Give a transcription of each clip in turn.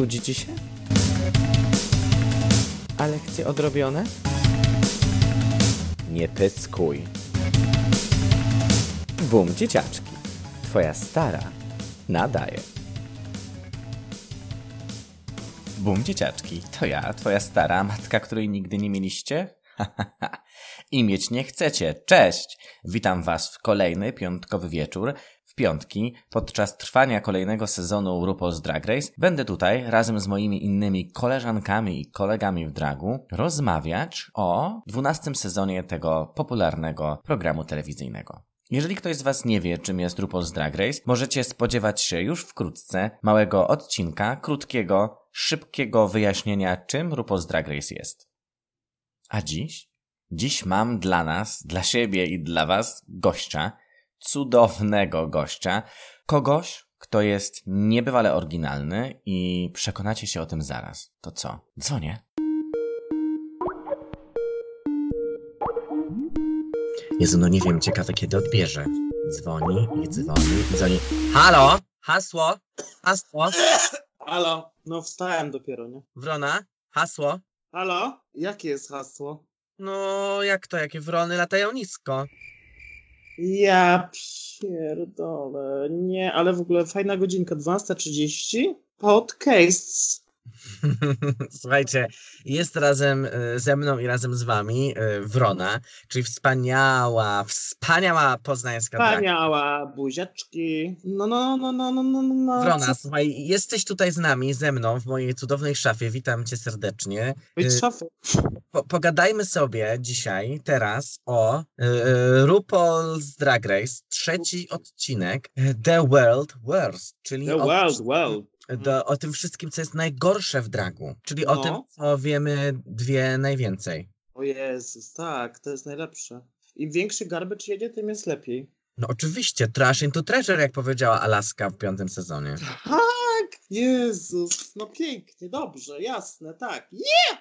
Nudzi ci się? A lekcje odrobione? Nie pyskuj. Bum, dzieciaczki. Twoja stara nadaje. Bum, dzieciaczki. To ja, twoja stara matka, której nigdy nie mieliście? I mieć nie chcecie. Cześć! Witam was w kolejny piątkowy wieczór. Piątki, podczas trwania kolejnego sezonu RuPaul's Drag Race, będę tutaj razem z moimi innymi koleżankami i kolegami w dragu rozmawiać o dwunastym sezonie tego popularnego programu telewizyjnego. Jeżeli ktoś z Was nie wie, czym jest RuPaul's Drag Race, możecie spodziewać się już wkrótce małego odcinka, krótkiego, szybkiego wyjaśnienia, czym RuPaul's Drag Race jest. A dziś? Dziś mam dla nas, dla siebie i dla Was gościa, cudownego gościa, kogoś, kto jest niebywale oryginalny i przekonacie się o tym zaraz. To co? Dzwonię. Jezu, no nie wiem, ciekawe kiedy odbierze. Dzwoni i dzwoni i dzwoni. Halo? Hasło? Hasło? Halo, no wstałem dopiero, nie? Wrona? Hasło? Halo? Jakie jest hasło? No, jak to, jakie wrony latają nisko? Ja pierdolę. Nie, ale w ogóle fajna godzinka, 12.30? Podcast. Słuchajcie, jest razem y, ze mną i razem z wami y, Wrona, czyli wspaniała, wspaniała poznańska drag. Wspaniała, buziaczki. No, no, no, no, no, no, no. Wrona, Co- słuchaj, jesteś tutaj z nami, ze mną w mojej cudownej szafie. Witam cię serdecznie. Być y, szafy. Po, pogadajmy sobie dzisiaj, teraz o y, RuPaul's Drag Race, trzeci odcinek The World Worst, czyli The o, world, world. Do, o tym wszystkim, co jest najgorsze w dragu, czyli o No. tym, co wiemy dwie najwięcej. O Jezus, tak, to jest najlepsze. Im większy garbage jedzie, tym jest lepiej. No oczywiście, Trash into Treasure, jak powiedziała Alaska w piątym sezonie. Tak! Jezus, no pięknie, dobrze, jasne, tak.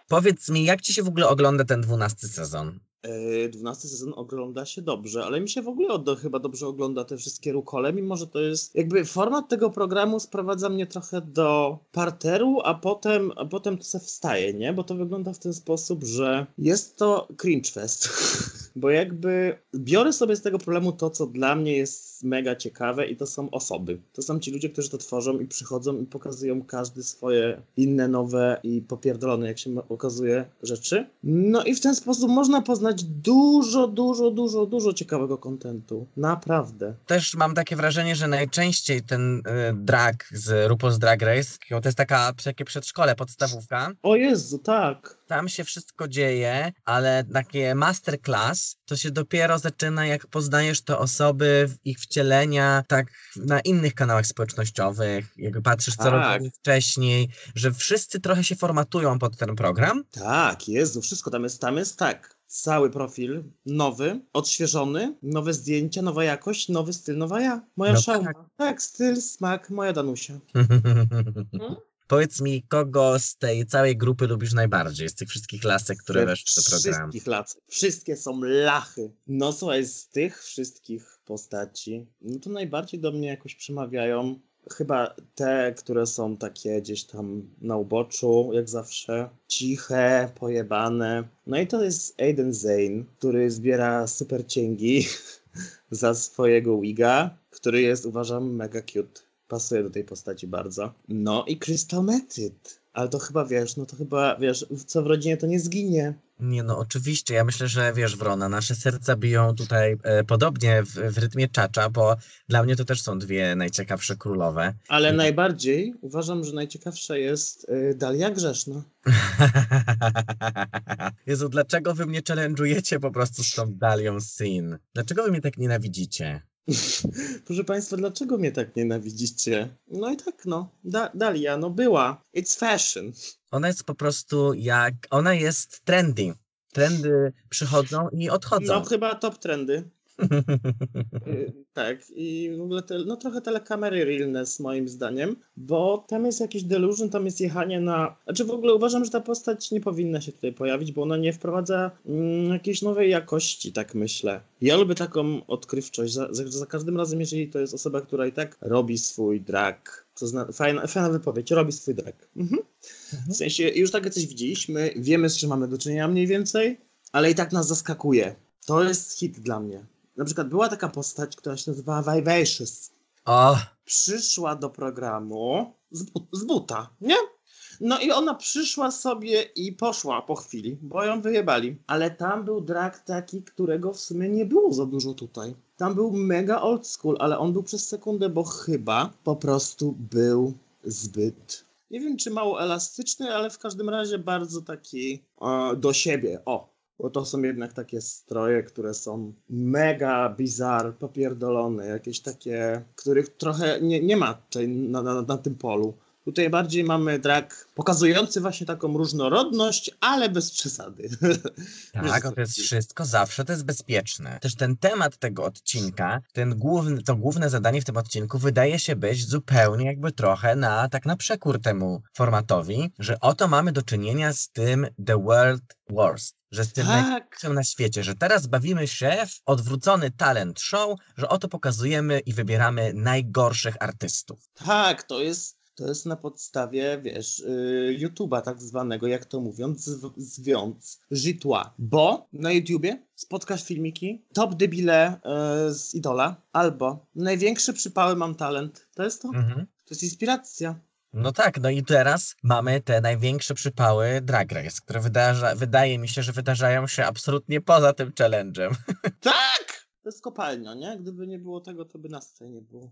Powiedz mi, jak ci się w ogóle ogląda ten dwunasty sezon? Yy, 12 sezon ogląda się dobrze, ale mi się w ogóle od, chyba dobrze ogląda te wszystkie rukole, mimo że to jest jakby format tego programu sprowadza mnie trochę do parteru, a potem, a potem to se wstaje, nie? Bo to wygląda w ten sposób, że jest to cringe fest. Bo jakby biorę sobie z tego problemu to, co dla mnie jest mega ciekawe i to są osoby. To są ci ludzie, którzy to tworzą i przychodzą i pokazują każdy swoje inne, nowe i popierdolone, jak się okazuje, rzeczy. No i w ten sposób można poznać dużo, dużo, dużo, dużo ciekawego kontentu. Naprawdę. Też mam takie wrażenie, że najczęściej ten y, drag z RuPaul's Drag Race, to jest taka takie przedszkole, podstawówka, O Jezu, tak. Tam się wszystko dzieje, ale takie masterclass to się dopiero zaczyna, jak poznajesz te osoby, ich wcielenia, tak na innych kanałach społecznościowych, jak patrzysz, co Tak. robili wcześniej, że wszyscy trochę się formatują pod ten program. Tak, Jezu, wszystko tam jest, tam jest tak. Cały profil, nowy, odświeżony, nowe zdjęcia, nowa jakość, nowy styl, nowa ja. Moja No szałma. tak. Tak. styl, smak, moja Danusia. Powiedz mi, kogo z tej całej grupy lubisz najbardziej, z tych wszystkich lasek, które weszły do programu? Wszystkich lat. Wszystkie są lachy. No słuchaj, z tych wszystkich postaci, no to najbardziej do mnie jakoś przemawiają chyba te, które są takie gdzieś tam na uboczu, jak zawsze. Ciche, pojebane. No i to jest Aiden Zane, który zbiera super cięgi za swojego wiga, który jest uważam mega cute. Pasuje do tej postaci bardzo. No i Crystal Method. Ale to chyba wiesz, no to chyba wiesz, co w rodzinie to nie zginie. Nie no, oczywiście. Ja myślę, że wiesz, Wrona, nasze serca biją tutaj e, podobnie w, w rytmie czacza, bo dla mnie to też są dwie najciekawsze królowe. Ale Mhm. najbardziej uważam, że najciekawsza jest y, Dalia Grzeszna. Jezu, dlaczego wy mnie challenge'ujecie po prostu z tą Dalią Sin? Dlaczego wy mnie tak nienawidzicie? Proszę Państwa, dlaczego mnie tak nienawidzicie? No i tak, no. Da Dalia, no była. It's fashion. Ona jest po prostu jak... Ona jest trendy. Trendy przychodzą i odchodzą. No chyba top trendy. Y, tak, i w ogóle te, no trochę telekamery realness moim zdaniem, bo tam jest jakiś delusion, tam jest jechanie na... Znaczy w ogóle uważam, że ta postać nie powinna się tutaj pojawić, bo ona nie wprowadza mm, jakiejś nowej jakości, tak myślę. Ja lubię taką odkrywczość, za, za, za każdym razem, jeżeli to jest osoba, która i tak robi swój drag To zna, fajna, fajna wypowiedź, robi swój drag. Mhm. W sensie, już takie coś widzieliśmy, wiemy z czym mamy do czynienia mniej więcej, ale i tak nas zaskakuje. To jest hit dla mnie. Na przykład była taka postać, która się nazywała Vivacious. O, Przyszła do programu z, z buta, nie? No i ona przyszła sobie i poszła po chwili, bo ją wyjebali. Ale tam był drag taki, którego w sumie nie było za dużo tutaj. Tam był mega old school, ale on był przez sekundę, bo chyba po prostu był zbyt. Nie wiem, czy mało elastyczny, ale w każdym razie bardzo taki e, do siebie. O, bo to są jednak takie stroje, które są mega bizar, popierdolone, jakieś takie, których trochę nie, nie ma na, na, na tym polu. Tutaj bardziej mamy drag pokazujący właśnie taką różnorodność, ale bez przesady. tak, to jest wszystko, zawsze to jest bezpieczne. Też ten temat tego odcinka, ten główny, to główne zadanie w tym odcinku wydaje się być zupełnie jakby trochę na, tak na przekór temu formatowi, że oto mamy do czynienia z tym The World Worst, że z tym Tak, na świecie, że teraz bawimy się w odwrócony talent show, że oto pokazujemy i wybieramy najgorszych artystów. tak, to jest, to jest na podstawie, wiesz, y, YouTube'a tak zwanego, jak to mówią, zw- zwiąc, żitła. Bo na YouTubie spotkasz filmiki, top debile y, z Idola, albo największe przypały mam talent. To jest to. Mhm. To jest inspiracja. No tak, no i teraz mamy te największe przypały Drag Race, które wydarza, wydaje mi się, że wydarzają się absolutnie poza tym challenge'em. Tak! To jest kopalnia, nie? Gdyby nie było tego, to by nas tutaj nie było.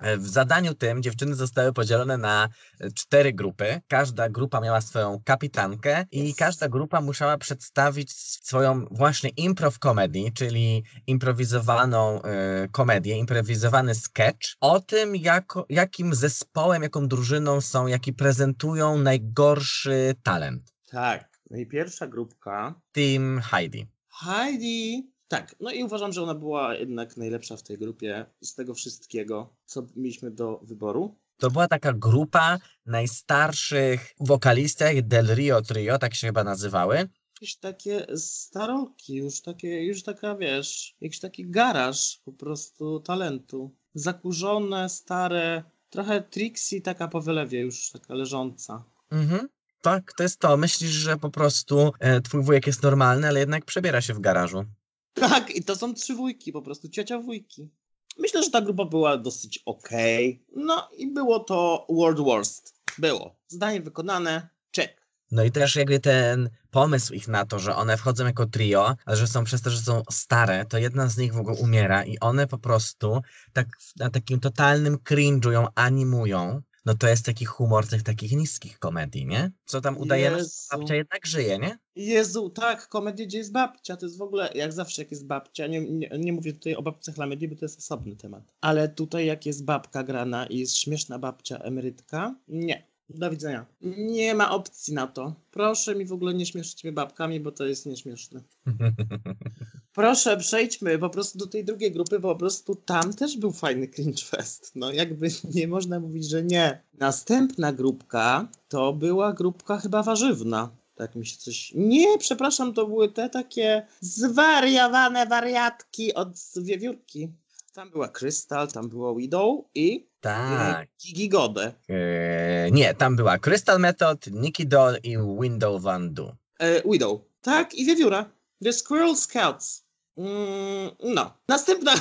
E, W zadaniu tym dziewczyny zostały podzielone na e, cztery grupy. Każda grupa miała swoją kapitankę i każda grupa musiała przedstawić swoją właśnie improv comedy, czyli improwizowaną e, komedię, improwizowany sketch o tym, jako, jakim zespołem, jaką drużyną są, jaki prezentują najgorszy talent. Tak. No i pierwsza grupka. Team Heidi. Heidi. Tak, no i uważam, że ona była jednak najlepsza w tej grupie z tego wszystkiego, co mieliśmy do wyboru. To była taka grupa najstarszych wokalistek Del Rio Trio, tak się chyba nazywały. Jakieś takie starolki, już takie, już taka, wiesz, jakiś taki garaż po prostu talentu. Zakurzone, stare, trochę Trixie taka po wylewie już, taka leżąca. Mhm. Tak, to jest to. Myślisz, że po prostu e, twój wujek jest normalny, ale jednak przebiera się w garażu. Tak, i to są trzy wujki, po prostu ciocia wujki. Myślę, że ta grupa była dosyć okej. No i było to World Worst. Było. Zdanie wykonane. Check. No i też jakby ten pomysł ich na to, że one wchodzą jako trio, ale że są przez to, że są stare, to jedna z nich w ogóle umiera i one po prostu tak na takim totalnym cringe'u ją animują. No to jest taki humor tych takich niskich komedii, nie? Co tam udajemy, Jezu. babcia jednak żyje, nie? Jezu, tak, komedia, gdzie jest babcia, to jest w ogóle, jak zawsze jak jest babcia, nie, nie, nie mówię tutaj o babcach Lamedii, bo to jest osobny temat. Ale tutaj jak jest babka grana i jest śmieszna babcia emerytka, nie. Do widzenia. Nie ma opcji na to. Proszę mi w ogóle nie śmieszyć mnie babkami, bo to jest nieśmieszne. Proszę, przejdźmy po prostu do tej drugiej grupy, bo po prostu tam też był fajny cringe fest. No jakby nie można mówić, że nie. Następna grupka to była grupka chyba warzywna. Tak mi się coś... Nie, przepraszam, to były te takie zwariowane wariatki od wiewiórki. Tam była Krystal, tam była Widow i tak. Gigi Gode. Eee, nie, tam była Crystal Method, Nicky Doll i Window Van Du. E, Widow. Tak, i wiewióra. The Squirrel Scouts. Mm, no. Następna.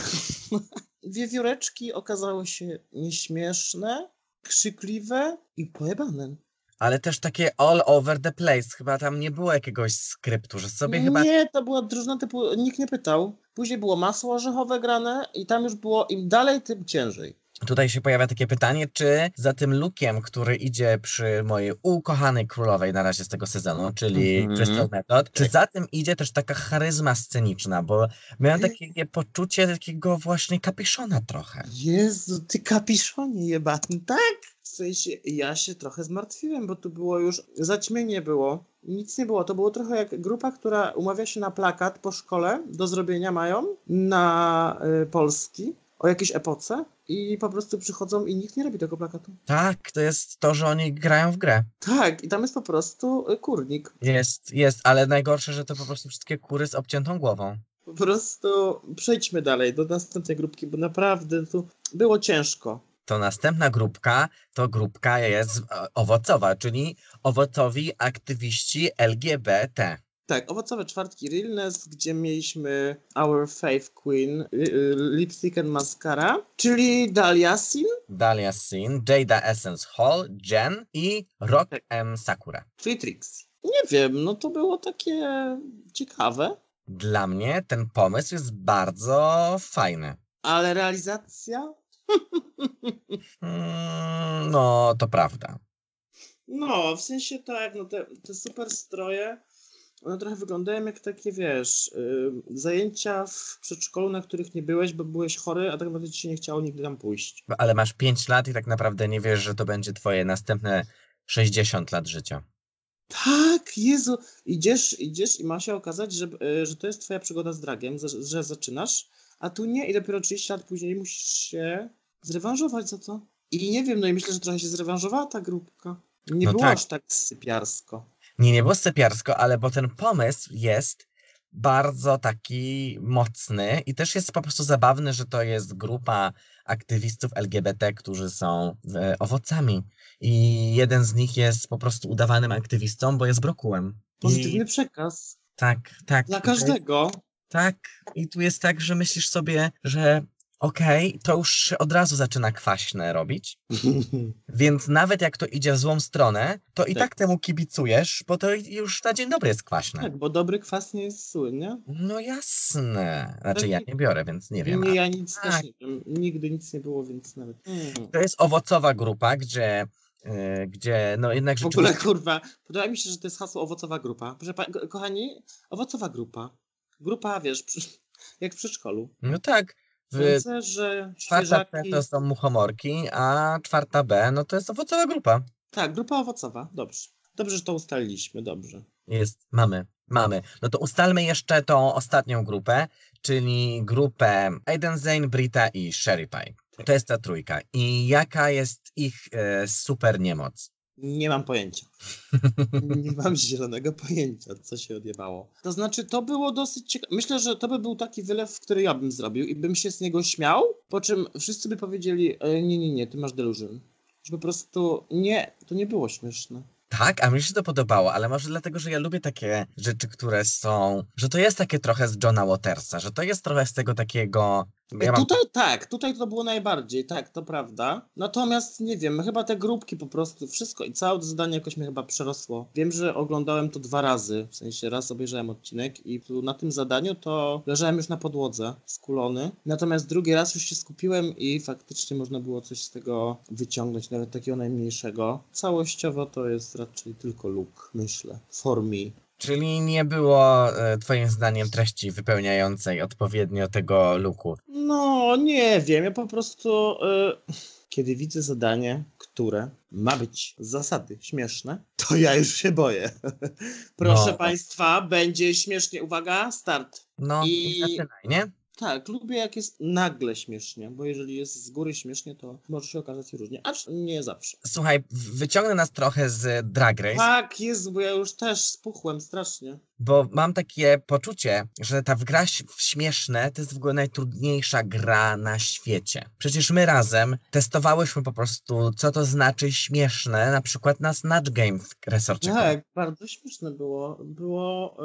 Wiewióreczki okazały się nieśmieszne, krzykliwe i pojebane. Ale też takie all over the place. Chyba tam nie było jakiegoś skryptu, że sobie chyba. Nie, to była drużyna typu, nikt nie pytał. Później było masło orzechowe grane i tam już było im dalej, tym ciężej. Tutaj się pojawia takie pytanie, czy za tym lookiem, który idzie przy mojej ukochanej królowej na razie z tego sezonu, czyli Mhm. Crystal Method, czy za tym idzie też taka charyzma sceniczna, bo miałem takie poczucie takiego właśnie kapiszona trochę. Jezu, ty kapiszonie jebany, tak? W sensie, ja się trochę zmartwiłem, bo tu było już, zaćmienie było, nic nie było. To było trochę jak grupa, która umawia się na plakat po szkole, do zrobienia mają, na y, Polski, o jakiejś epoce i po prostu przychodzą i nikt nie robi tego plakatu. Tak, to jest to, że oni grają w grę. Tak, i tam jest po prostu y, kurnik. Jest, jest, ale najgorsze, że to po prostu wszystkie kury z obciętą głową. Po prostu przejdźmy dalej do następnej grupki, bo naprawdę tu było ciężko. To następna grupka to grupka jest e, owocowa, czyli owocowi aktywiści LGBT. Tak, owocowe czwartki Realness, gdzie mieliśmy Our Faith Queen, y, y, Lipstick and Mascara, czyli Dalia Sin, Dahlia Sin, Jada Essence Hall, Jen i Rock Tak. M. Sakura. czyli Trixie. Nie wiem, no to było takie ciekawe, Dla mnie ten pomysł jest bardzo fajny. ale realizacja? Mm, no, to prawda. No, w sensie tak, no te, te super stroje, one trochę wyglądają jak takie, wiesz, y, zajęcia w przedszkolu, na których nie byłeś, bo byłeś chory, a tak naprawdę ci się nie chciało nigdy tam pójść. Ale masz 5 lat i tak naprawdę nie wiesz, że to będzie twoje następne 60 lat życia. Tak, Jezu, idziesz, idziesz i ma się okazać, że, y, że to jest twoja przygoda z dragiem, że, że zaczynasz, a tu nie i dopiero 30 lat później musisz się zrewanżować za to. I nie wiem, no i myślę, że trochę się zrewanżowała ta grupka. Nie No było tak. aż tak sypiarsko. Nie, nie było sypiarsko, ale bo ten pomysł jest bardzo taki mocny i też jest po prostu zabawny, że to jest grupa aktywistów LGBT, którzy są e, owocami. I jeden z nich jest po prostu udawanym aktywistą, bo jest brokułem. Pozytywny I przekaz tak, tak. dla każdego. Tak. I tu jest tak, że myślisz sobie, że okej, to już się od razu zaczyna kwaśne robić. Więc nawet jak to idzie w złą stronę, to i Tak. tak temu kibicujesz, bo to już na dzień dobry jest kwaśne. Tak, bo dobry kwas nie jest zły, nie? No jasne. Znaczy ja nie biorę, więc nie wiem. Nie, ja nic tak. też nie wiem. Nigdy nic nie było, więc nawet. Mm. To jest owocowa grupa, gdzie, yy, gdzie no jednak W ogóle, kurwa, podoba mi się, że to jest hasło owocowa grupa. Proszę pa- ko- kochani, owocowa grupa. Grupa, wiesz, przy, jak w przedszkolu. No tak. W Rycerze, czwarta świeżaki. to są muchomorki, a czwarta B no to jest owocowa grupa. Tak, grupa owocowa. Dobrze. Dobrze, że to ustaliliśmy, dobrze. Jest, mamy, mamy. No to ustalmy jeszcze tą ostatnią grupę, czyli grupę Aiden Zane, Brita i Sherry Pie. Tak. To jest ta trójka. I jaka jest ich e, super niemoc? Nie mam pojęcia. Nie mam zielonego pojęcia, co się odjebało. To znaczy, to było dosyć ciekawe. Myślę, że to by był taki wylew, który ja bym zrobił i bym się z niego śmiał, po czym wszyscy by powiedzieli, e, nie, nie, nie, ty masz delusion. Że po prostu nie, to nie było śmieszne. Tak, a mi się to podobało, ale może dlatego, że ja lubię takie rzeczy, które są, że to jest takie trochę z Johna Watersa, że to jest trochę z tego takiego... Ja mam... Tutaj tak, tutaj to było najbardziej, tak, to prawda. Natomiast nie wiem, chyba te grupki po prostu, wszystko i całe zadanie jakoś mnie chyba przerosło. Wiem, że oglądałem to dwa razy, w sensie raz obejrzałem odcinek i na tym zadaniu to leżałem już na podłodze, skulony. Natomiast drugi raz już się skupiłem i faktycznie można było coś z tego wyciągnąć, nawet takiego najmniejszego. Całościowo to jest raczej tylko look, myślę, for me. Czyli nie było e, twoim zdaniem treści wypełniającej odpowiednio tego luku. No, nie wiem. Ja po prostu, y, kiedy widzę zadanie, które ma być z zasady śmieszne, to ja już się boję. Proszę No. Państwa, będzie śmiesznie. Uwaga, start. No i zaczynaj, nie? Tak, lubię jak jest nagle śmiesznie, bo jeżeli jest z góry śmiesznie, to może się okazać różnie, acz nie zawsze. Słuchaj, wyciągnę nas trochę z Drag Race, Tak, jest, bo ja już też spuchłem strasznie. Bo mam takie poczucie, że ta gra w śmieszne to jest w ogóle najtrudniejsza gra na świecie. Przecież my razem testowałyśmy po prostu, co to znaczy śmieszne, na przykład na Snatch Game w resorcie. Tak, bardzo śmieszne było. Było,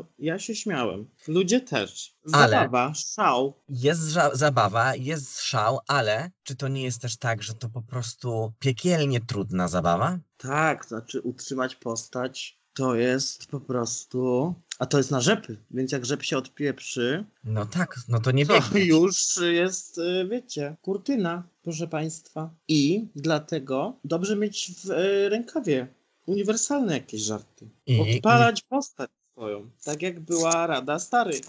y, ja się śmiałem. Ludzie też. Ale- Zabawa, szał. Jest zabawa, jest szał, ale czy to nie jest też tak, że to po prostu piekielnie trudna zabawa? Tak, znaczy utrzymać postać to jest po prostu. A to jest na rzepy, więc jak rzep się odpieprzy, No tak, no to nie to biegnie. już jest, y, wiecie, kurtyna, proszę Państwa. I dlatego dobrze mieć w y, rękawie uniwersalne jakieś żarty. I- Odpalać postać swoją, tak jak była Rada Stary.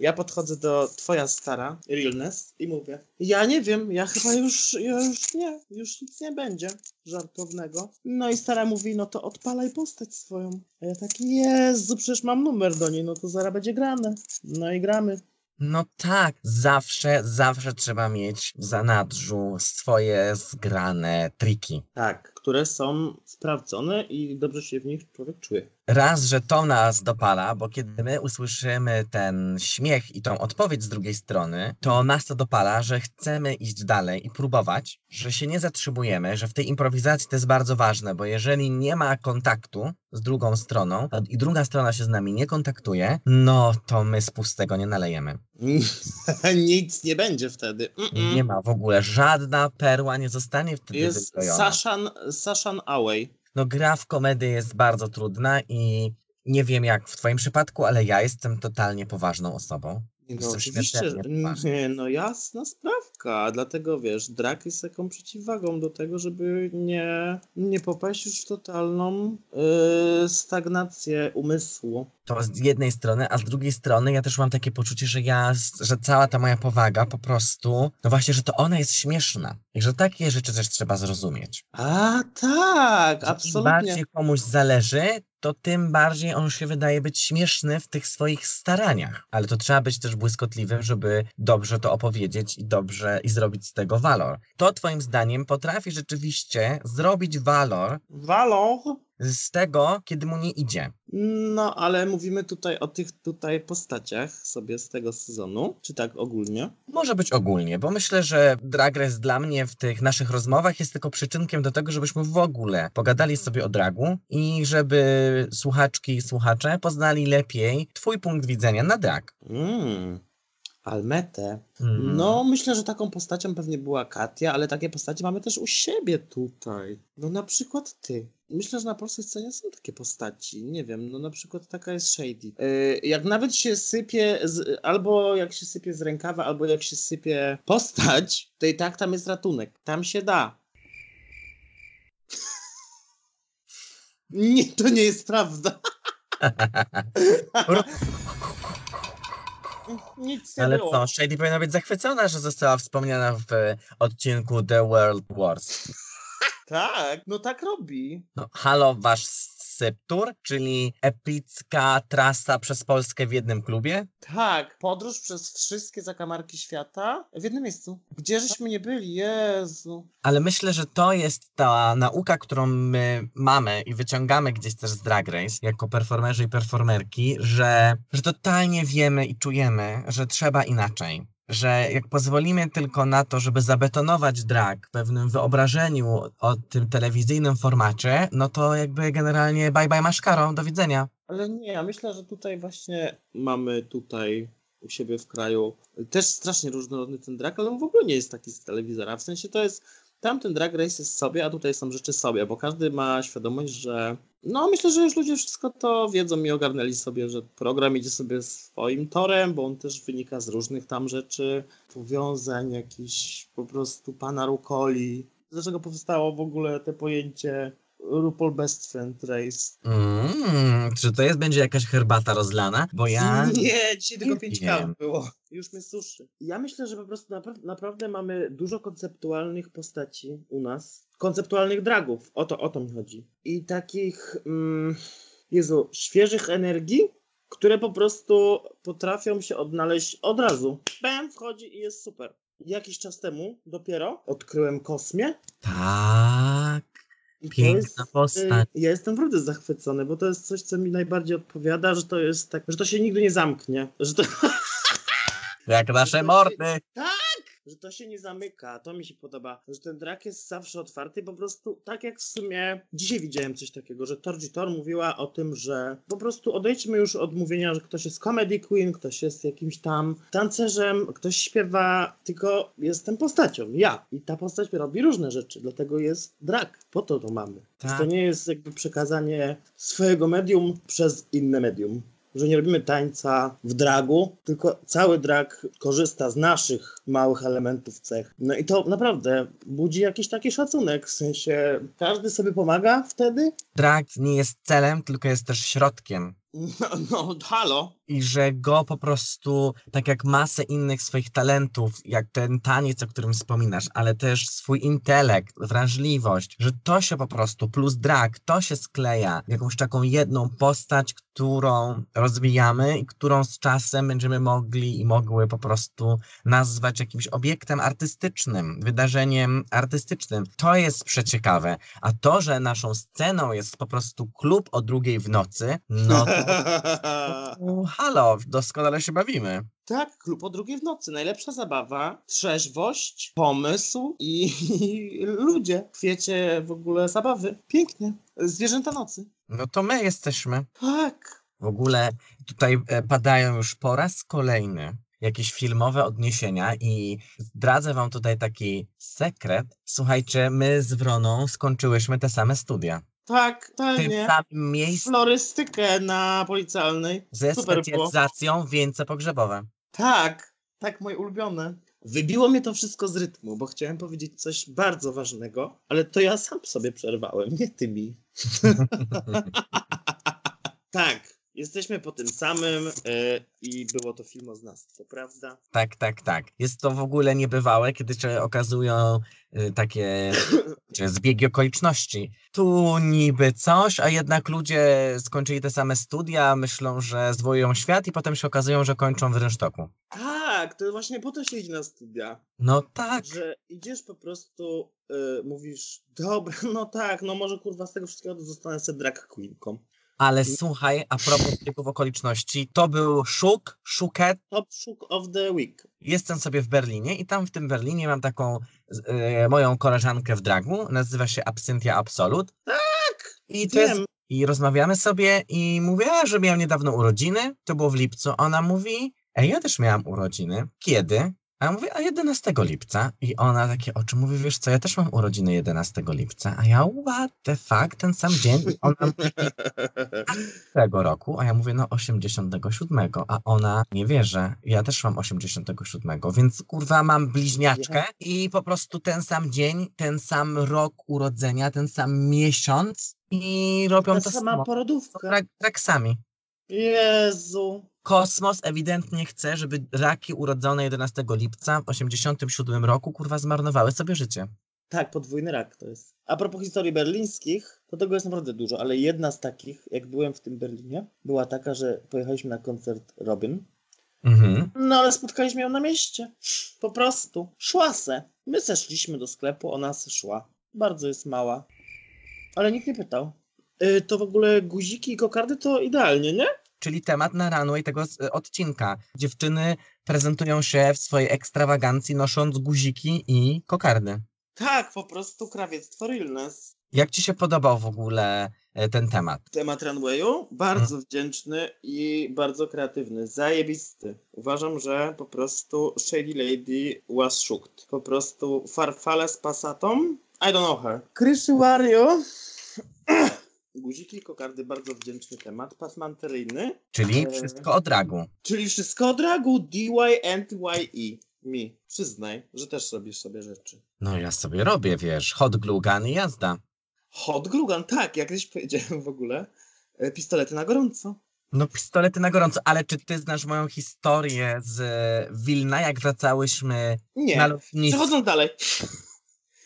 Ja podchodzę do twoja stara, Realness, i mówię, ja nie wiem, ja chyba już, już nie, już nic nie będzie żartownego. No i stara mówi, no to odpalaj postać swoją. A ja tak, Jezu, przecież mam numer do niej, no to zaraz będzie grane. No i gramy. No tak, zawsze, zawsze trzeba mieć w zanadrzu swoje zgrane triki. Tak, które są sprawdzone i dobrze się w nich człowiek czuje. Raz, że to nas dopala, bo kiedy my usłyszymy ten śmiech i tą odpowiedź z drugiej strony, to nas to dopala, że chcemy iść dalej i próbować, że się nie zatrzymujemy, że w tej improwizacji to jest bardzo ważne, bo jeżeli nie ma kontaktu z drugą stroną i druga strona się z nami nie kontaktuje, no to my z pustego nie nalejemy. Nic nie będzie wtedy. Mm-mm. Nie ma w ogóle żadna perła, nie zostanie wtedy Jest. Sashan, Sashan Away. No gra w komedię jest bardzo trudna i nie wiem jak w twoim przypadku, ale ja jestem totalnie poważną osobą. No oczywiście, nie, no jasna sprawka, dlatego wiesz, drak jest taką przeciwwagą do tego, żeby nie, nie popaść już w totalną yy, stagnację umysłu. To z jednej strony, a z drugiej strony ja też mam takie poczucie, że ja, że cała ta moja powaga po prostu, no właśnie, że to ona jest śmieszna i że takie rzeczy też trzeba zrozumieć. A tak, Że Im absolutnie. bardziej komuś zależy, to tym bardziej on się wydaje być śmieszny w tych swoich staraniach. Ale to trzeba być też błyskotliwym, żeby dobrze to opowiedzieć i dobrze i zrobić z tego walor. To twoim zdaniem potrafi rzeczywiście zrobić walor Walor. Z tego, kiedy mu nie idzie. No, ale mówimy tutaj o tych tutaj postaciach sobie z tego sezonu, czy tak ogólnie? Może być ogólnie, bo myślę, że Drag Race dla mnie w tych naszych rozmowach jest tylko przyczynkiem do tego, żebyśmy w ogóle pogadali sobie o dragu i żeby słuchaczki i słuchacze poznali lepiej twój punkt widzenia na drag. Mm. Almetę. Mm. No, myślę, że taką postacią pewnie była Katia, ale takie postacie mamy też u siebie tutaj. No na przykład ty. Myślę, że na polskiej scenie są takie postaci. Nie wiem, no na przykład taka jest Shady. Yy, jak nawet się sypie, z, albo jak się sypie z rękawa, albo jak się sypie postać, to i tak tam jest ratunek. Tam się da. Nie, to nie jest prawda. Nic nie Ale było. co, Shady powinna być zachwycona, że została wspomniana w odcinku The World Wars. Tak, no tak robi. No, halo, wasz Syptur, czyli epicka trasa przez Polskę w jednym klubie? Tak, podróż przez wszystkie zakamarki świata w jednym miejscu. Gdzie żeśmy nie byli, Jezu. Ale myślę, że to jest ta nauka, którą my mamy i wyciągamy gdzieś też z Drag Race, jako performerzy i performerki, że, że totalnie wiemy i czujemy, że trzeba inaczej. Że jak pozwolimy tylko na to, żeby zabetonować drag w pewnym wyobrażeniu o tym telewizyjnym formacie, no to jakby generalnie bye bye maszkaro, do widzenia. Ale nie, ja myślę, że tutaj właśnie mamy tutaj u siebie w kraju też strasznie różnorodny ten drag, ale on w ogóle nie jest taki z telewizora. W sensie to jest, tamten drag race jest sobie, a tutaj są rzeczy sobie, bo każdy ma świadomość, że no myślę, że już ludzie wszystko to wiedzą i ogarnęli sobie, że program idzie sobie swoim torem, bo on też wynika z różnych tam rzeczy, powiązań, jakichś po prostu pana Rukoli. Dlaczego powstało w ogóle te pojęcie RuPaul Best Friend Race? Mm, czy to jest, będzie jakaś herbata rozlana? Bo ja... Nie, dzisiaj tylko nie 5 wiem. kaw było. Już mnie suszy. Ja myślę, że po prostu napra- naprawdę mamy dużo konceptualnych postaci u nas. Konceptualnych dragów. O to, o to mi chodzi. I takich, mm, Jezu, świeżych energii, które po prostu potrafią się odnaleźć od razu. Bam, wchodzi i jest super. Jakiś czas temu dopiero odkryłem Kosmię. Tak, piękna jest, postać. y, Ja jestem naprawdę zachwycony, bo to jest coś, co mi najbardziej odpowiada, że to jest tak, że to się nigdy nie zamknie. Że to, Jak nasze mordy. Że to się nie zamyka, to mi się podoba, że ten drak jest zawsze otwarty, po prostu tak jak w sumie dzisiaj widziałem coś takiego, że Torgi Tor mówiła o tym, że po prostu odejdźmy już od mówienia, że ktoś jest comedy queen, ktoś jest jakimś tam tancerzem, ktoś śpiewa, tylko jestem postacią, ja. I ta postać robi różne rzeczy, dlatego jest drag, po to to mamy. Tak. To nie jest jakby przekazanie swojego medium przez inne medium że nie robimy tańca w dragu, tylko cały drag korzysta z naszych małych elementów, cech. No i to naprawdę budzi jakiś taki szacunek, w sensie każdy sobie pomaga wtedy. Drag nie jest celem, tylko jest też środkiem. No, no halo, i że go po prostu, tak jak masę innych swoich talentów, jak ten taniec, o którym wspominasz, ale też swój intelekt, wrażliwość, że to się po prostu, plus drag, to się skleja w jakąś taką jedną postać, którą rozwijamy i którą z czasem będziemy mogli i mogły po prostu nazwać jakimś obiektem artystycznym, wydarzeniem artystycznym. To jest przeciekawe. A to, że naszą sceną jest po prostu klub o drugiej w nocy, no to halo, doskonale się bawimy. tak, klub o drugiej w nocy. Najlepsza zabawa, trzeźwość, pomysł i, i ludzie w kwiecie w ogóle zabawy. Pięknie. Zwierzęta nocy. No to my jesteśmy. Tak. W ogóle tutaj e, padają już po raz kolejny jakieś filmowe odniesienia i zdradzę wam tutaj taki sekret. Słuchajcie, my z Wroną skończyłyśmy te same studia. Tak, tym totalnie. samym miejscu Florystykę na policjalnej. ze Super było. specjalizacją wieńce pogrzebowe. Tak, tak, moje ulubione. Wybiło mnie to wszystko z rytmu, bo chciałem powiedzieć coś bardzo ważnego, ale to ja sam sobie przerwałem, nie ty mi. tak, jesteśmy po tym samym e, i było to filmoznawstwo, prawda? Tak, tak, tak. Jest to w ogóle niebywałe, kiedy się okazują y, takie zbiegi okoliczności. Tu niby coś, a jednak ludzie skończyli te same studia, myślą, że zwojują świat i potem się okazują, że kończą w rynsztoku. Tak, to właśnie po to się idzie na studia, No tak. że idziesz po prostu, e, mówisz, dobra, no tak, no może kurwa z tego wszystkiego zostanę sobie drag queenką. Ale słuchaj, a propos zbiegów okoliczności, to był Szuk, Szuket. Top shook of the week. Jestem sobie w Berlinie i tam w tym Berlinie mam taką e, moją koleżankę w dragu, nazywa się Absynthia Absolut. Tak, I to jest. I rozmawiamy sobie i mówię, że miałam niedawno urodziny, to było w lipcu. Ona mówi, ej, ja też miałam urodziny. Kiedy? A ja mówię, a 11 lipca. I ona takie oczy mówi, wiesz co, ja też mam urodziny 11 lipca. A ja, what the fuck, ten sam dzień. I ona mówi, tego roku, a ja mówię, no 87, a ona nie wierzy, ja też mam 87, więc kurwa mam bliźniaczkę i po prostu ten sam dzień, ten sam rok urodzenia, ten sam miesiąc i robią Ta to sama samo. porodówka. Rak, raksami. Jezu. Kosmos ewidentnie chce, żeby raki urodzone 11 lipca w 87 roku kurwa zmarnowały sobie życie. Tak, podwójny rak to jest. A propos historii berlińskich, to tego jest naprawdę dużo, ale jedna z takich, jak byłem w tym Berlinie, była taka, że pojechaliśmy na koncert Robin. Mhm. No ale spotkaliśmy ją na mieście. Po prostu. Szła se. My zeszliśmy do sklepu, ona se szła. Bardzo jest mała. Ale nikt nie pytał. Y, to w ogóle guziki i kokardy to idealnie, nie? Czyli temat na runway tego s- odcinka. Dziewczyny prezentują się w swojej ekstrawagancji nosząc guziki i kokardy. Tak, po prostu krawiectwo realness. Jak ci się podobał w ogóle e, ten temat? Temat runwayu bardzo wdzięczny i bardzo kreatywny. Zajebisty. Uważam, że po prostu Shady Lady was shooked. Po prostu farfale z pasatą. I don't know her. Krysy Wario. Guziki kokardy, bardzo wdzięczny temat. Pasmanteryjny. Czyli Eee. wszystko o dragu. Czyli wszystko od ragu DY and YE. Mi. Przyznaj, że też robisz sobie rzeczy. No ja sobie robię, wiesz, hot glue gun i jazda. Hot Glugan, tak, jak kiedyś powiedziałem w ogóle. E, Pistolety na gorąco. No pistolety na gorąco, ale czy ty znasz moją historię z e, Wilna, jak wracałyśmy Nie. na lotnisku? Przechodząc dalej.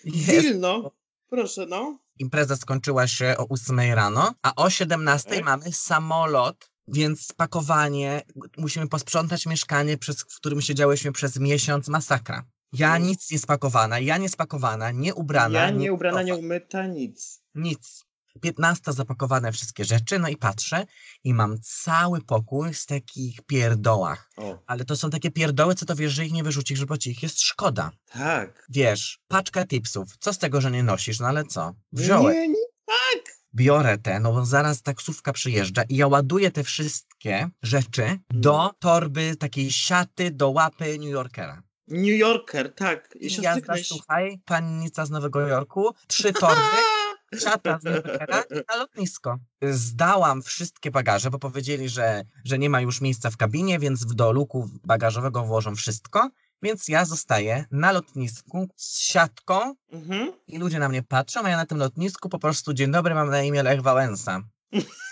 Wilno. Proszę, no. Impreza skończyła się o 8 rano, a o 17 Tak. mamy samolot, więc spakowanie, musimy posprzątać mieszkanie, przez, w którym siedziałyśmy przez miesiąc, masakra. Ja Mm. nic nie spakowana, ja nie spakowana, nie ubrana. ja nie ubrana, nie umyta, nic. Nic. 15 zapakowane wszystkie rzeczy, no i patrzę i mam cały pokój z takich pierdołach. O. Ale to są takie pierdoły, co to wiesz, że ich nie wyrzucisz, bo ci ich jest szkoda. Tak. Wiesz, paczka tipsów, co z tego, że nie nosisz, no ale co? Wziąłem. Nie, nie. biorę te, no bo zaraz taksówka przyjeżdża i ja ładuję te wszystkie rzeczy do torby takiej siaty do łapy New Yorkera. New Yorker, tak. I jazda, słuchaj, pannica z Nowego Jorku, trzy torby, z i na lotnisko. Zdałam wszystkie bagaże, bo powiedzieli, że, że nie ma już miejsca w kabinie, więc do luku bagażowego włożą wszystko. Więc ja zostaję na lotnisku z siatką Mhm. i ludzie na mnie patrzą, a ja na tym lotnisku po prostu dzień dobry, mam na imię Lech Wałęsa.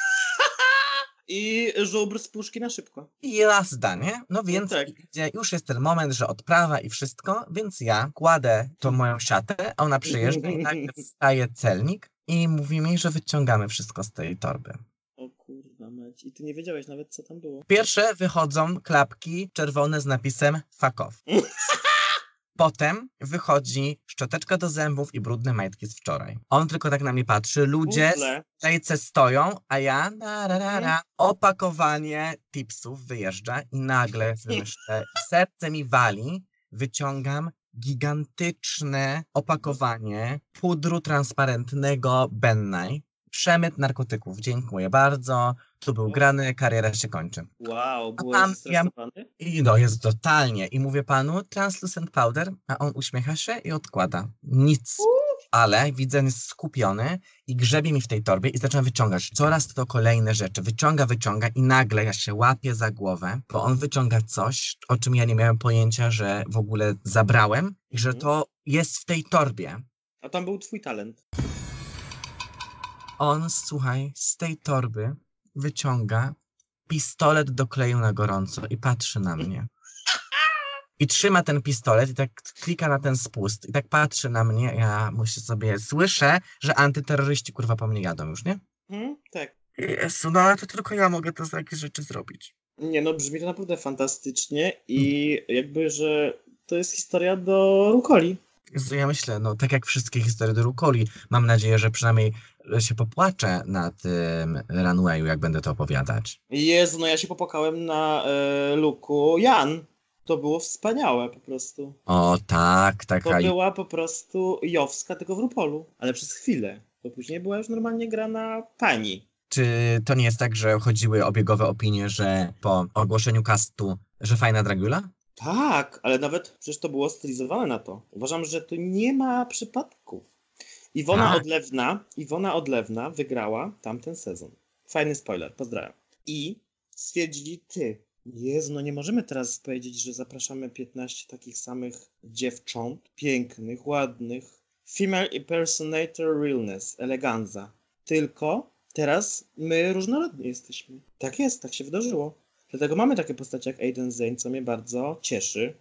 I żubr z puszki na szybko. I jazda, nie? No więc tak. idzie, już jest ten moment, że odprawa i wszystko, więc ja kładę tą moją siatę, a ona przyjeżdża i nagle wstaje celnik i mówi mi, że wyciągamy wszystko z tej torby. O kurwa mać. I ty nie wiedziałeś nawet, co tam było. Pierwsze wychodzą klapki czerwone z napisem fuck off. Potem wychodzi szczoteczka do zębów i brudne majtki z wczoraj. On tylko tak na mnie patrzy. Ludzie w lejce stoją, a ja na, ra, ra, ra, opakowanie tipsów wyjeżdża i nagle myślę, serce mi wali, wyciągam gigantyczne opakowanie pudru transparentnego Bennai. Przemyt narkotyków. Dziękuję bardzo. Tu był grany, kariera się kończy. Wow, byłeś pan- ja-? I no jest totalnie. I mówię panu, translucent powder, a on uśmiecha się i odkłada. Nic. Ale widzę, jest skupiony i grzebie mi w tej torbie i zaczyna wyciągać coraz to kolejne rzeczy. Wyciąga, wyciąga i nagle ja się łapię za głowę, bo on wyciąga coś, o czym ja nie miałem pojęcia, że w ogóle zabrałem i że Mhm. to jest w tej torbie. A tam był twój talent. On, słuchaj, z tej torby wyciąga pistolet do kleju na gorąco i patrzy na mnie. I trzyma ten pistolet i tak klika na ten spust i tak patrzy na mnie. Ja muszę sobie, słyszę, że antyterroryści kurwa po mnie jadą już, nie? Hmm? Tak. Jezu, no ale to tylko ja mogę to takie rzeczy zrobić. Nie no, brzmi to naprawdę fantastycznie i jakby, że to jest historia do Rukoli. Jezu, ja myślę, no tak jak wszystkie historie do Rukoli, mam nadzieję, że przynajmniej się popłaczę na tym runwayu, jak będę to opowiadać. Jezu, no ja się popłakałem na e, luku Jan. To było wspaniałe po prostu. O tak, To taka była po prostu Jowska, tylko w Rupolu. Ale przez chwilę. Bo później była już normalnie grana pani. Czy to nie jest tak, że chodziły obiegowe opinie, że po ogłoszeniu castu, że fajna Dragula? Tak, ale nawet przecież to było stylizowane na to. Uważam, że tu nie ma przypadków. Iwona Tak. Odlewna, Iwona Odlewna wygrała tamten sezon. Fajny spoiler, pozdrawiam. I stwierdzili ty. Jezu, no nie możemy teraz powiedzieć, że zapraszamy 15 takich samych dziewcząt, pięknych, ładnych. Female impersonator realness, eleganza. Tylko teraz my różnorodni jesteśmy. Tak jest, tak się wydarzyło. Dlatego mamy takie postacie jak Aiden Zane, co mnie bardzo cieszy.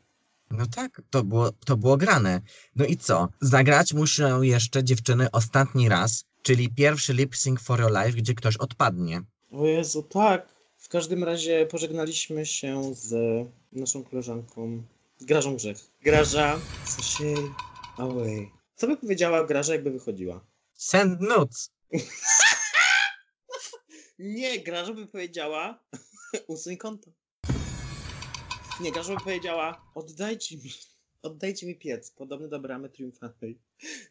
No tak, to było, to było grane. No i co? Zagrać muszę jeszcze dziewczyny ostatni raz, czyli pierwszy lip sync for your life, gdzie ktoś odpadnie. O Jezu, tak. W każdym razie pożegnaliśmy się z naszą koleżanką Grażą Grzech. Graża, Sashay, away. Co by powiedziała Graża, jakby wychodziła? Send nudes. Nie, Graża by powiedziała usuń konto. Nie, Graża by powiedziała oddajcie mi, oddajcie mi piec, podobny do bramy triumfalnej.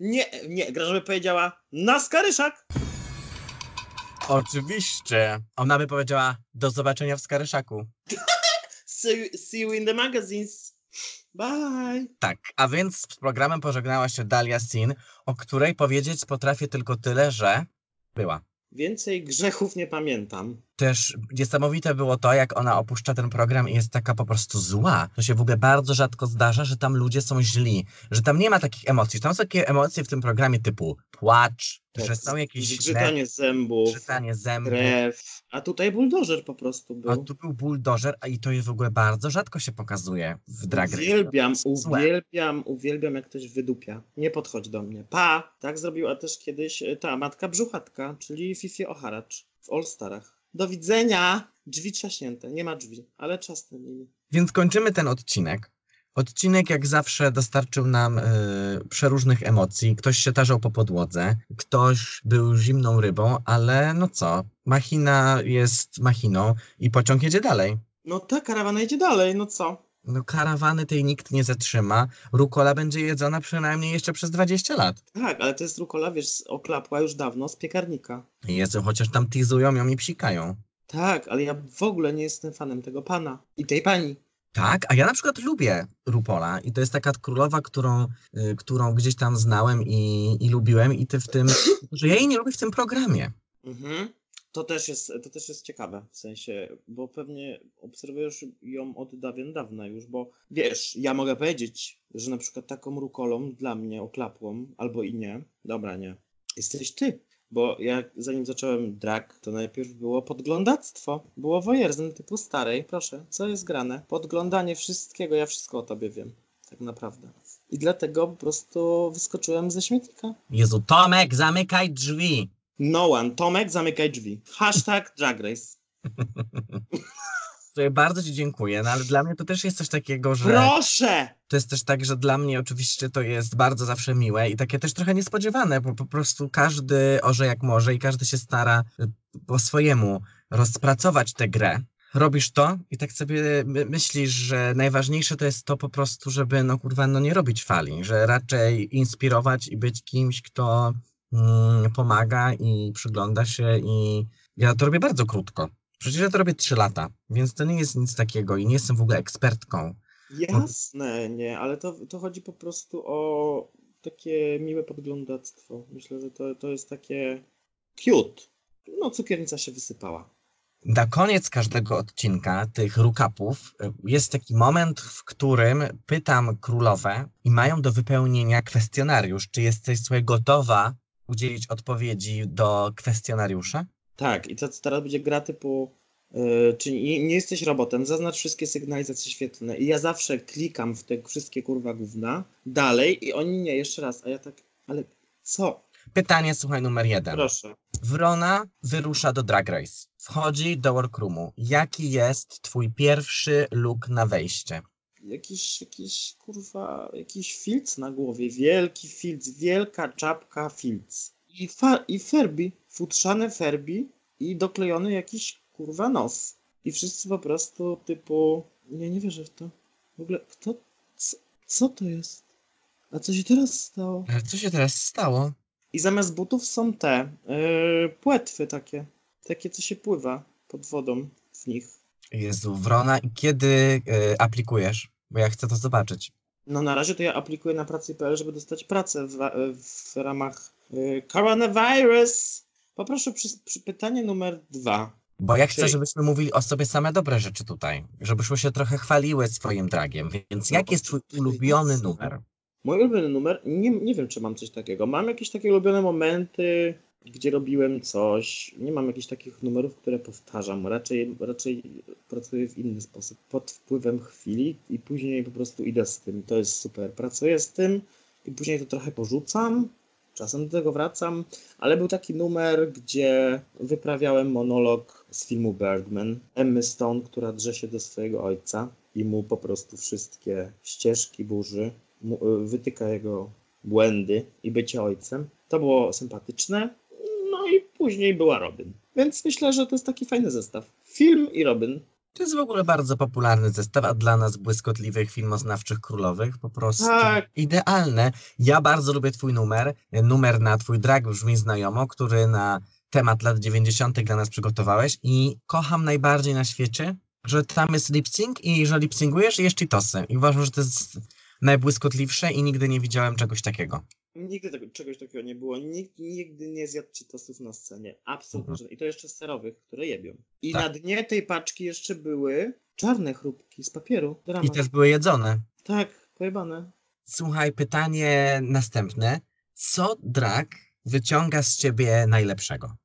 Nie, nie, Graża by powiedziała na skaryszak! Oczywiście. Ona by powiedziała do zobaczenia w Skaryszaku. See, see you in the magazines. Bye. Tak, a więc z programem pożegnała się Dalia Sin, o której powiedzieć potrafię tylko tyle, że była. Więcej grzechów nie pamiętam. Też niesamowite było to, jak ona opuszcza ten program i jest taka po prostu zła. To się w ogóle bardzo rzadko zdarza, że tam ludzie są źli, że tam nie ma takich emocji. Tam są takie emocje w tym programie typu płacz, że są jakieś Zgrzytanie zębów, grzytanie zębów. krew. A tutaj buldożer po prostu A był. tu był buldożer, a i to jest w ogóle bardzo rzadko się pokazuje w Drag Race. Uwielbiam, uwielbiam, uwielbiam jak ktoś wydupia. Nie podchodź do mnie. Pa! Tak zrobiła też kiedyś e, ta matka brzuchatka, czyli Fifi Oharacz w All Starach. Do widzenia! Drzwi trzaśnięte, nie ma drzwi, ale nimi. Więc kończymy ten odcinek. Odcinek jak zawsze dostarczył nam y, przeróżnych emocji. Ktoś się tarzał po podłodze, ktoś był zimną rybą, ale no co, machina jest machiną i pociąg jedzie dalej. No ta karawana idzie dalej, no co? No karawany tej nikt nie zatrzyma. Rukola będzie jedzona przynajmniej jeszcze przez 20 lat. Tak, ale to jest rukola, wiesz, oklapła już dawno z piekarnika. Jezu, chociaż tam teasują ją i psikają. Tak, ale ja w ogóle nie jestem fanem tego pana i tej pani. Tak, a ja na przykład lubię Rupola i to jest taka królowa, którą, y, którą gdzieś tam znałem i, i lubiłem i ty w tym, że ja jej nie lubię w tym programie. Mhm. To też, jest, to też jest ciekawe, w sensie, bo pewnie obserwujesz ją od dawien dawna już, bo wiesz, ja mogę powiedzieć, że na przykład taką rukolą dla mnie oklapłą, albo i nie, dobra, nie, jesteś ty, Bo jak zanim zacząłem drag, to najpierw było podglądactwo. Było wojerzyn typu starej. Proszę, co jest grane? Podglądanie wszystkiego, ja wszystko o tobie wiem. Tak naprawdę. I dlatego po prostu wyskoczyłem ze śmietnika. Jezu, Tomek, zamykaj drzwi. No one. Tomek, zamykaj drzwi. Hashtag Drag Race. Bardzo ci dziękuję, no ale dla mnie to też jest coś takiego, że... Proszę! To jest też tak, że dla mnie oczywiście to jest bardzo zawsze miłe i takie też trochę niespodziewane, bo po prostu każdy orze jak może i każdy się stara y, po swojemu rozpracować tę grę. Robisz to i tak sobie my- myślisz, że najważniejsze to jest to po prostu, żeby no kurwa no nie robić fali, że raczej inspirować i być kimś, kto pomaga i przygląda się i ja to robię bardzo krótko. Przecież ja to robię 3 lata, więc to nie jest nic takiego i nie jestem w ogóle ekspertką. Jasne, nie, ale to, to chodzi po prostu o takie miłe podglądactwo. Myślę, że to, to jest takie cute. No, cukiernica się wysypała. Na koniec każdego odcinka tych rukapów y, jest taki moment, w którym pytam królowe i mają do wypełnienia kwestionariusz. Czy jesteś słuchaj, gotowa udzielić odpowiedzi do kwestionariusza? Tak, i to teraz będzie gra typu, yy, czy nie, nie jesteś robotem, zaznacz wszystkie sygnalizacje świetlne. I ja zawsze klikam w te wszystkie kurwa gówna, dalej i oni nie, jeszcze raz, a ja tak, ale co? Pytanie, słuchaj, numer jeden. Proszę. Wrona wyrusza do Drag Race. Wchodzi do workroomu. Jaki jest twój pierwszy look na wejście? Jakiś, jakiś kurwa, jakiś filc na głowie, wielki filc, wielka czapka filc. I, fa- i ferbi, futrzane ferbi i doklejony jakiś kurwa nos. I wszyscy po prostu typu, nie, nie wierzę w to. W ogóle, kto, co, co to jest? A co się teraz stało? Ale co się teraz stało? I zamiast butów są te yy, płetwy takie, takie co się pływa pod wodą w nich. Jezu, Wrona, i kiedy y, aplikujesz? Bo ja chcę to zobaczyć. No na razie to ja aplikuję na pracy.pl, żeby dostać pracę w, w ramach y, coronavirus. Poproszę przy, przy pytanie numer dwa. Bo ja chcę, Czyli- żebyśmy mówili o sobie same dobre rzeczy tutaj. Żebyśmy się trochę chwaliły swoim dragiem. Więc No, jaki jest twój ulubiony numer? Mój ulubiony numer, nie, nie wiem czy mam coś takiego. Mam jakieś takie ulubione momenty, gdzie robiłem coś. Nie mam jakichś takich numerów, które powtarzam. Raczej, raczej pracuję w inny sposób. Pod wpływem chwili i później po prostu idę z tym. To jest super. Pracuję z tym i później to trochę porzucam. Czasem do tego wracam, ale był taki numer, gdzie wyprawiałem monolog z filmu Birdman. Emmy Stone, która drze się do swojego ojca i mu po prostu wszystkie ścieżki burzy, mu, y, wytyka jego błędy i bycie ojcem. To było sympatyczne. No i później była Robin. Więc myślę, że to jest taki fajny zestaw. Film i Robin. To jest w ogóle bardzo popularny zestaw, a dla nas błyskotliwych filmoznawczych królowych po prostu Tak. idealne. Ja bardzo lubię twój numer. Numer na twój drag brzmi znajomo, który na temat lat 90. dla nas przygotowałeś i kocham najbardziej na świecie, że tam jest lip sync i że lip syncujesz i jeszcze tosy. I uważam, że to jest najbłyskotliwsze i nigdy nie widziałem czegoś takiego. Nigdy tego, czegoś takiego nie było. Nikt nigdy nie zjadł cheetosów na scenie. Absolutnie. Mhm. I to jeszcze serowych, które jebią. I Tak. na dnie tej paczki jeszcze były czarne chrupki z papieru. Dramat. I też były jedzone. Tak, pojebane. Słuchaj, pytanie następne. Co drag wyciąga z ciebie najlepszego?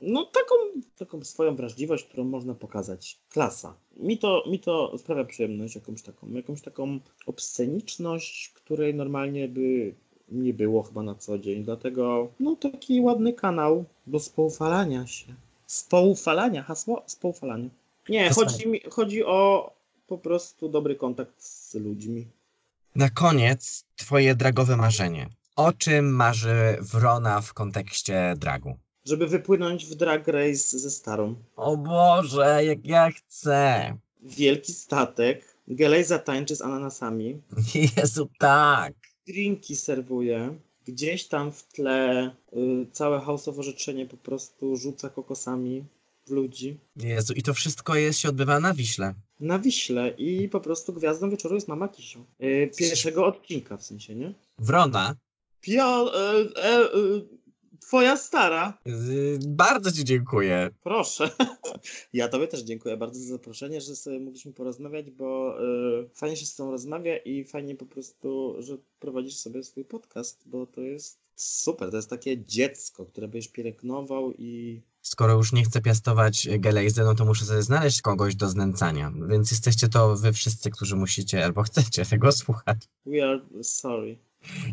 No taką, taką swoją wrażliwość, którą można pokazać. Klasa. Mi to, mi to sprawia przyjemność jakąś taką, jakąś taką obsceniczność, której normalnie by nie było chyba na co dzień. Dlatego no taki ładny kanał do spoufalania się. Spoufalania, hasło? Spoufalania. Nie, chodzi, mi, chodzi o po prostu dobry kontakt z ludźmi. Na koniec, twoje dragowe marzenie. O czym marzy Wrona w kontekście dragu? Żeby wypłynąć w drag race ze starą. O Boże, jak ja chcę. Wielki statek, Gelej zatańczy z ananasami, Jezu, tak. drinki serwuje, gdzieś tam w tle y, całe hausowo życzenie po prostu rzuca kokosami w ludzi. Jezu, i to wszystko jest, się odbywa na Wiśle. Na Wiśle i po prostu gwiazdą wieczoru jest Mama Kisio. Y, pierwszego odcinka w sensie, nie? Wrona, Pio, e, e, e, Twoja stara. Bardzo ci dziękuję. Proszę. Ja tobie też dziękuję bardzo za zaproszenie, że sobie mogliśmy porozmawiać, bo y, fajnie się z tobą rozmawia i fajnie po prostu, że prowadzisz sobie swój podcast, bo to jest super. To jest takie dziecko, które byś pielęgnował i Skoro już nie chcę piastować gelejzy, no to muszę sobie znaleźć kogoś do znęcania. Więc jesteście to wy wszyscy, którzy musicie albo chcecie tego słuchać. we are sorry.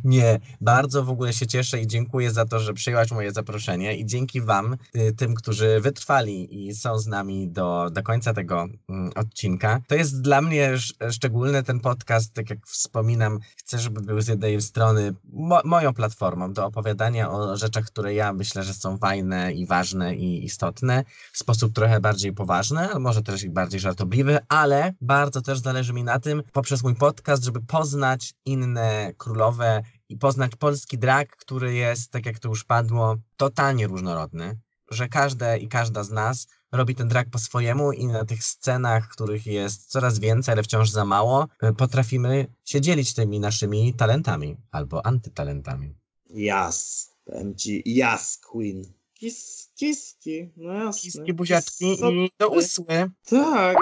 Nie, bardzo w ogóle się cieszę i dziękuję za to, że przyjęłaś moje zaproszenie i dzięki Wam, y, tym, którzy wytrwali i są z nami do, do końca tego mm, odcinka. To jest dla mnie sz- szczególny ten podcast, tak jak wspominam, chcę, żeby był z jednej strony mo moją platformą do opowiadania o rzeczach, które ja myślę, że są fajne i ważne i istotne w sposób trochę bardziej poważny, może też i bardziej żartobliwy, ale bardzo też zależy mi na tym, poprzez mój podcast, żeby poznać inne królowe i poznać polski drag, który jest, tak jak to już padło, totalnie różnorodny, że każde i każda z nas robi ten drag po swojemu i na tych scenach, których jest coraz więcej, ale wciąż za mało, y, potrafimy się dzielić tymi naszymi talentami albo antytalentami. Jas. Powiem ci, jas, queen. Kis, kiski, no jasne. Kiski, buziaczki Co i do usły. Tak.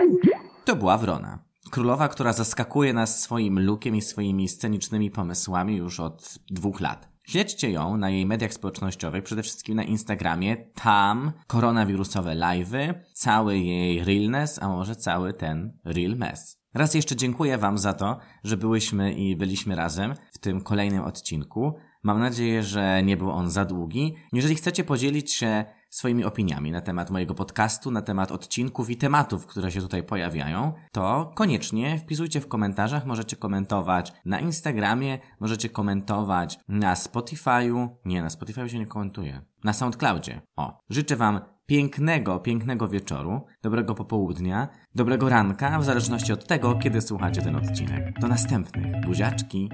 To była Wrona. Królowa, która zaskakuje nas swoim lookiem i swoimi scenicznymi pomysłami już od dwóch lat. Śledźcie ją na jej mediach społecznościowych, przede wszystkim na Instagramie. Tam koronawirusowe live'y, cały jej realness, a może cały ten real mess. Raz jeszcze dziękuję Wam za to, że byłyśmy i byliśmy razem w tym kolejnym odcinku. Mam nadzieję, że nie był on za długi. Jeżeli chcecie podzielić się swoimi opiniami na temat mojego podcastu, na temat odcinków i tematów, które się tutaj pojawiają, to koniecznie wpisujcie w komentarzach. Możecie komentować na Instagramie, możecie komentować na Spotify'u. Nie, na Spotify'u się nie komentuje. Na SoundCloudzie. O, życzę Wam pięknego, pięknego wieczoru, dobrego popołudnia, dobrego ranka, w zależności od tego, kiedy słuchacie ten odcinek. Do następnych. Buziaczki.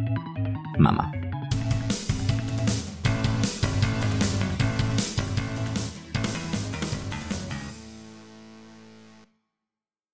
Mama.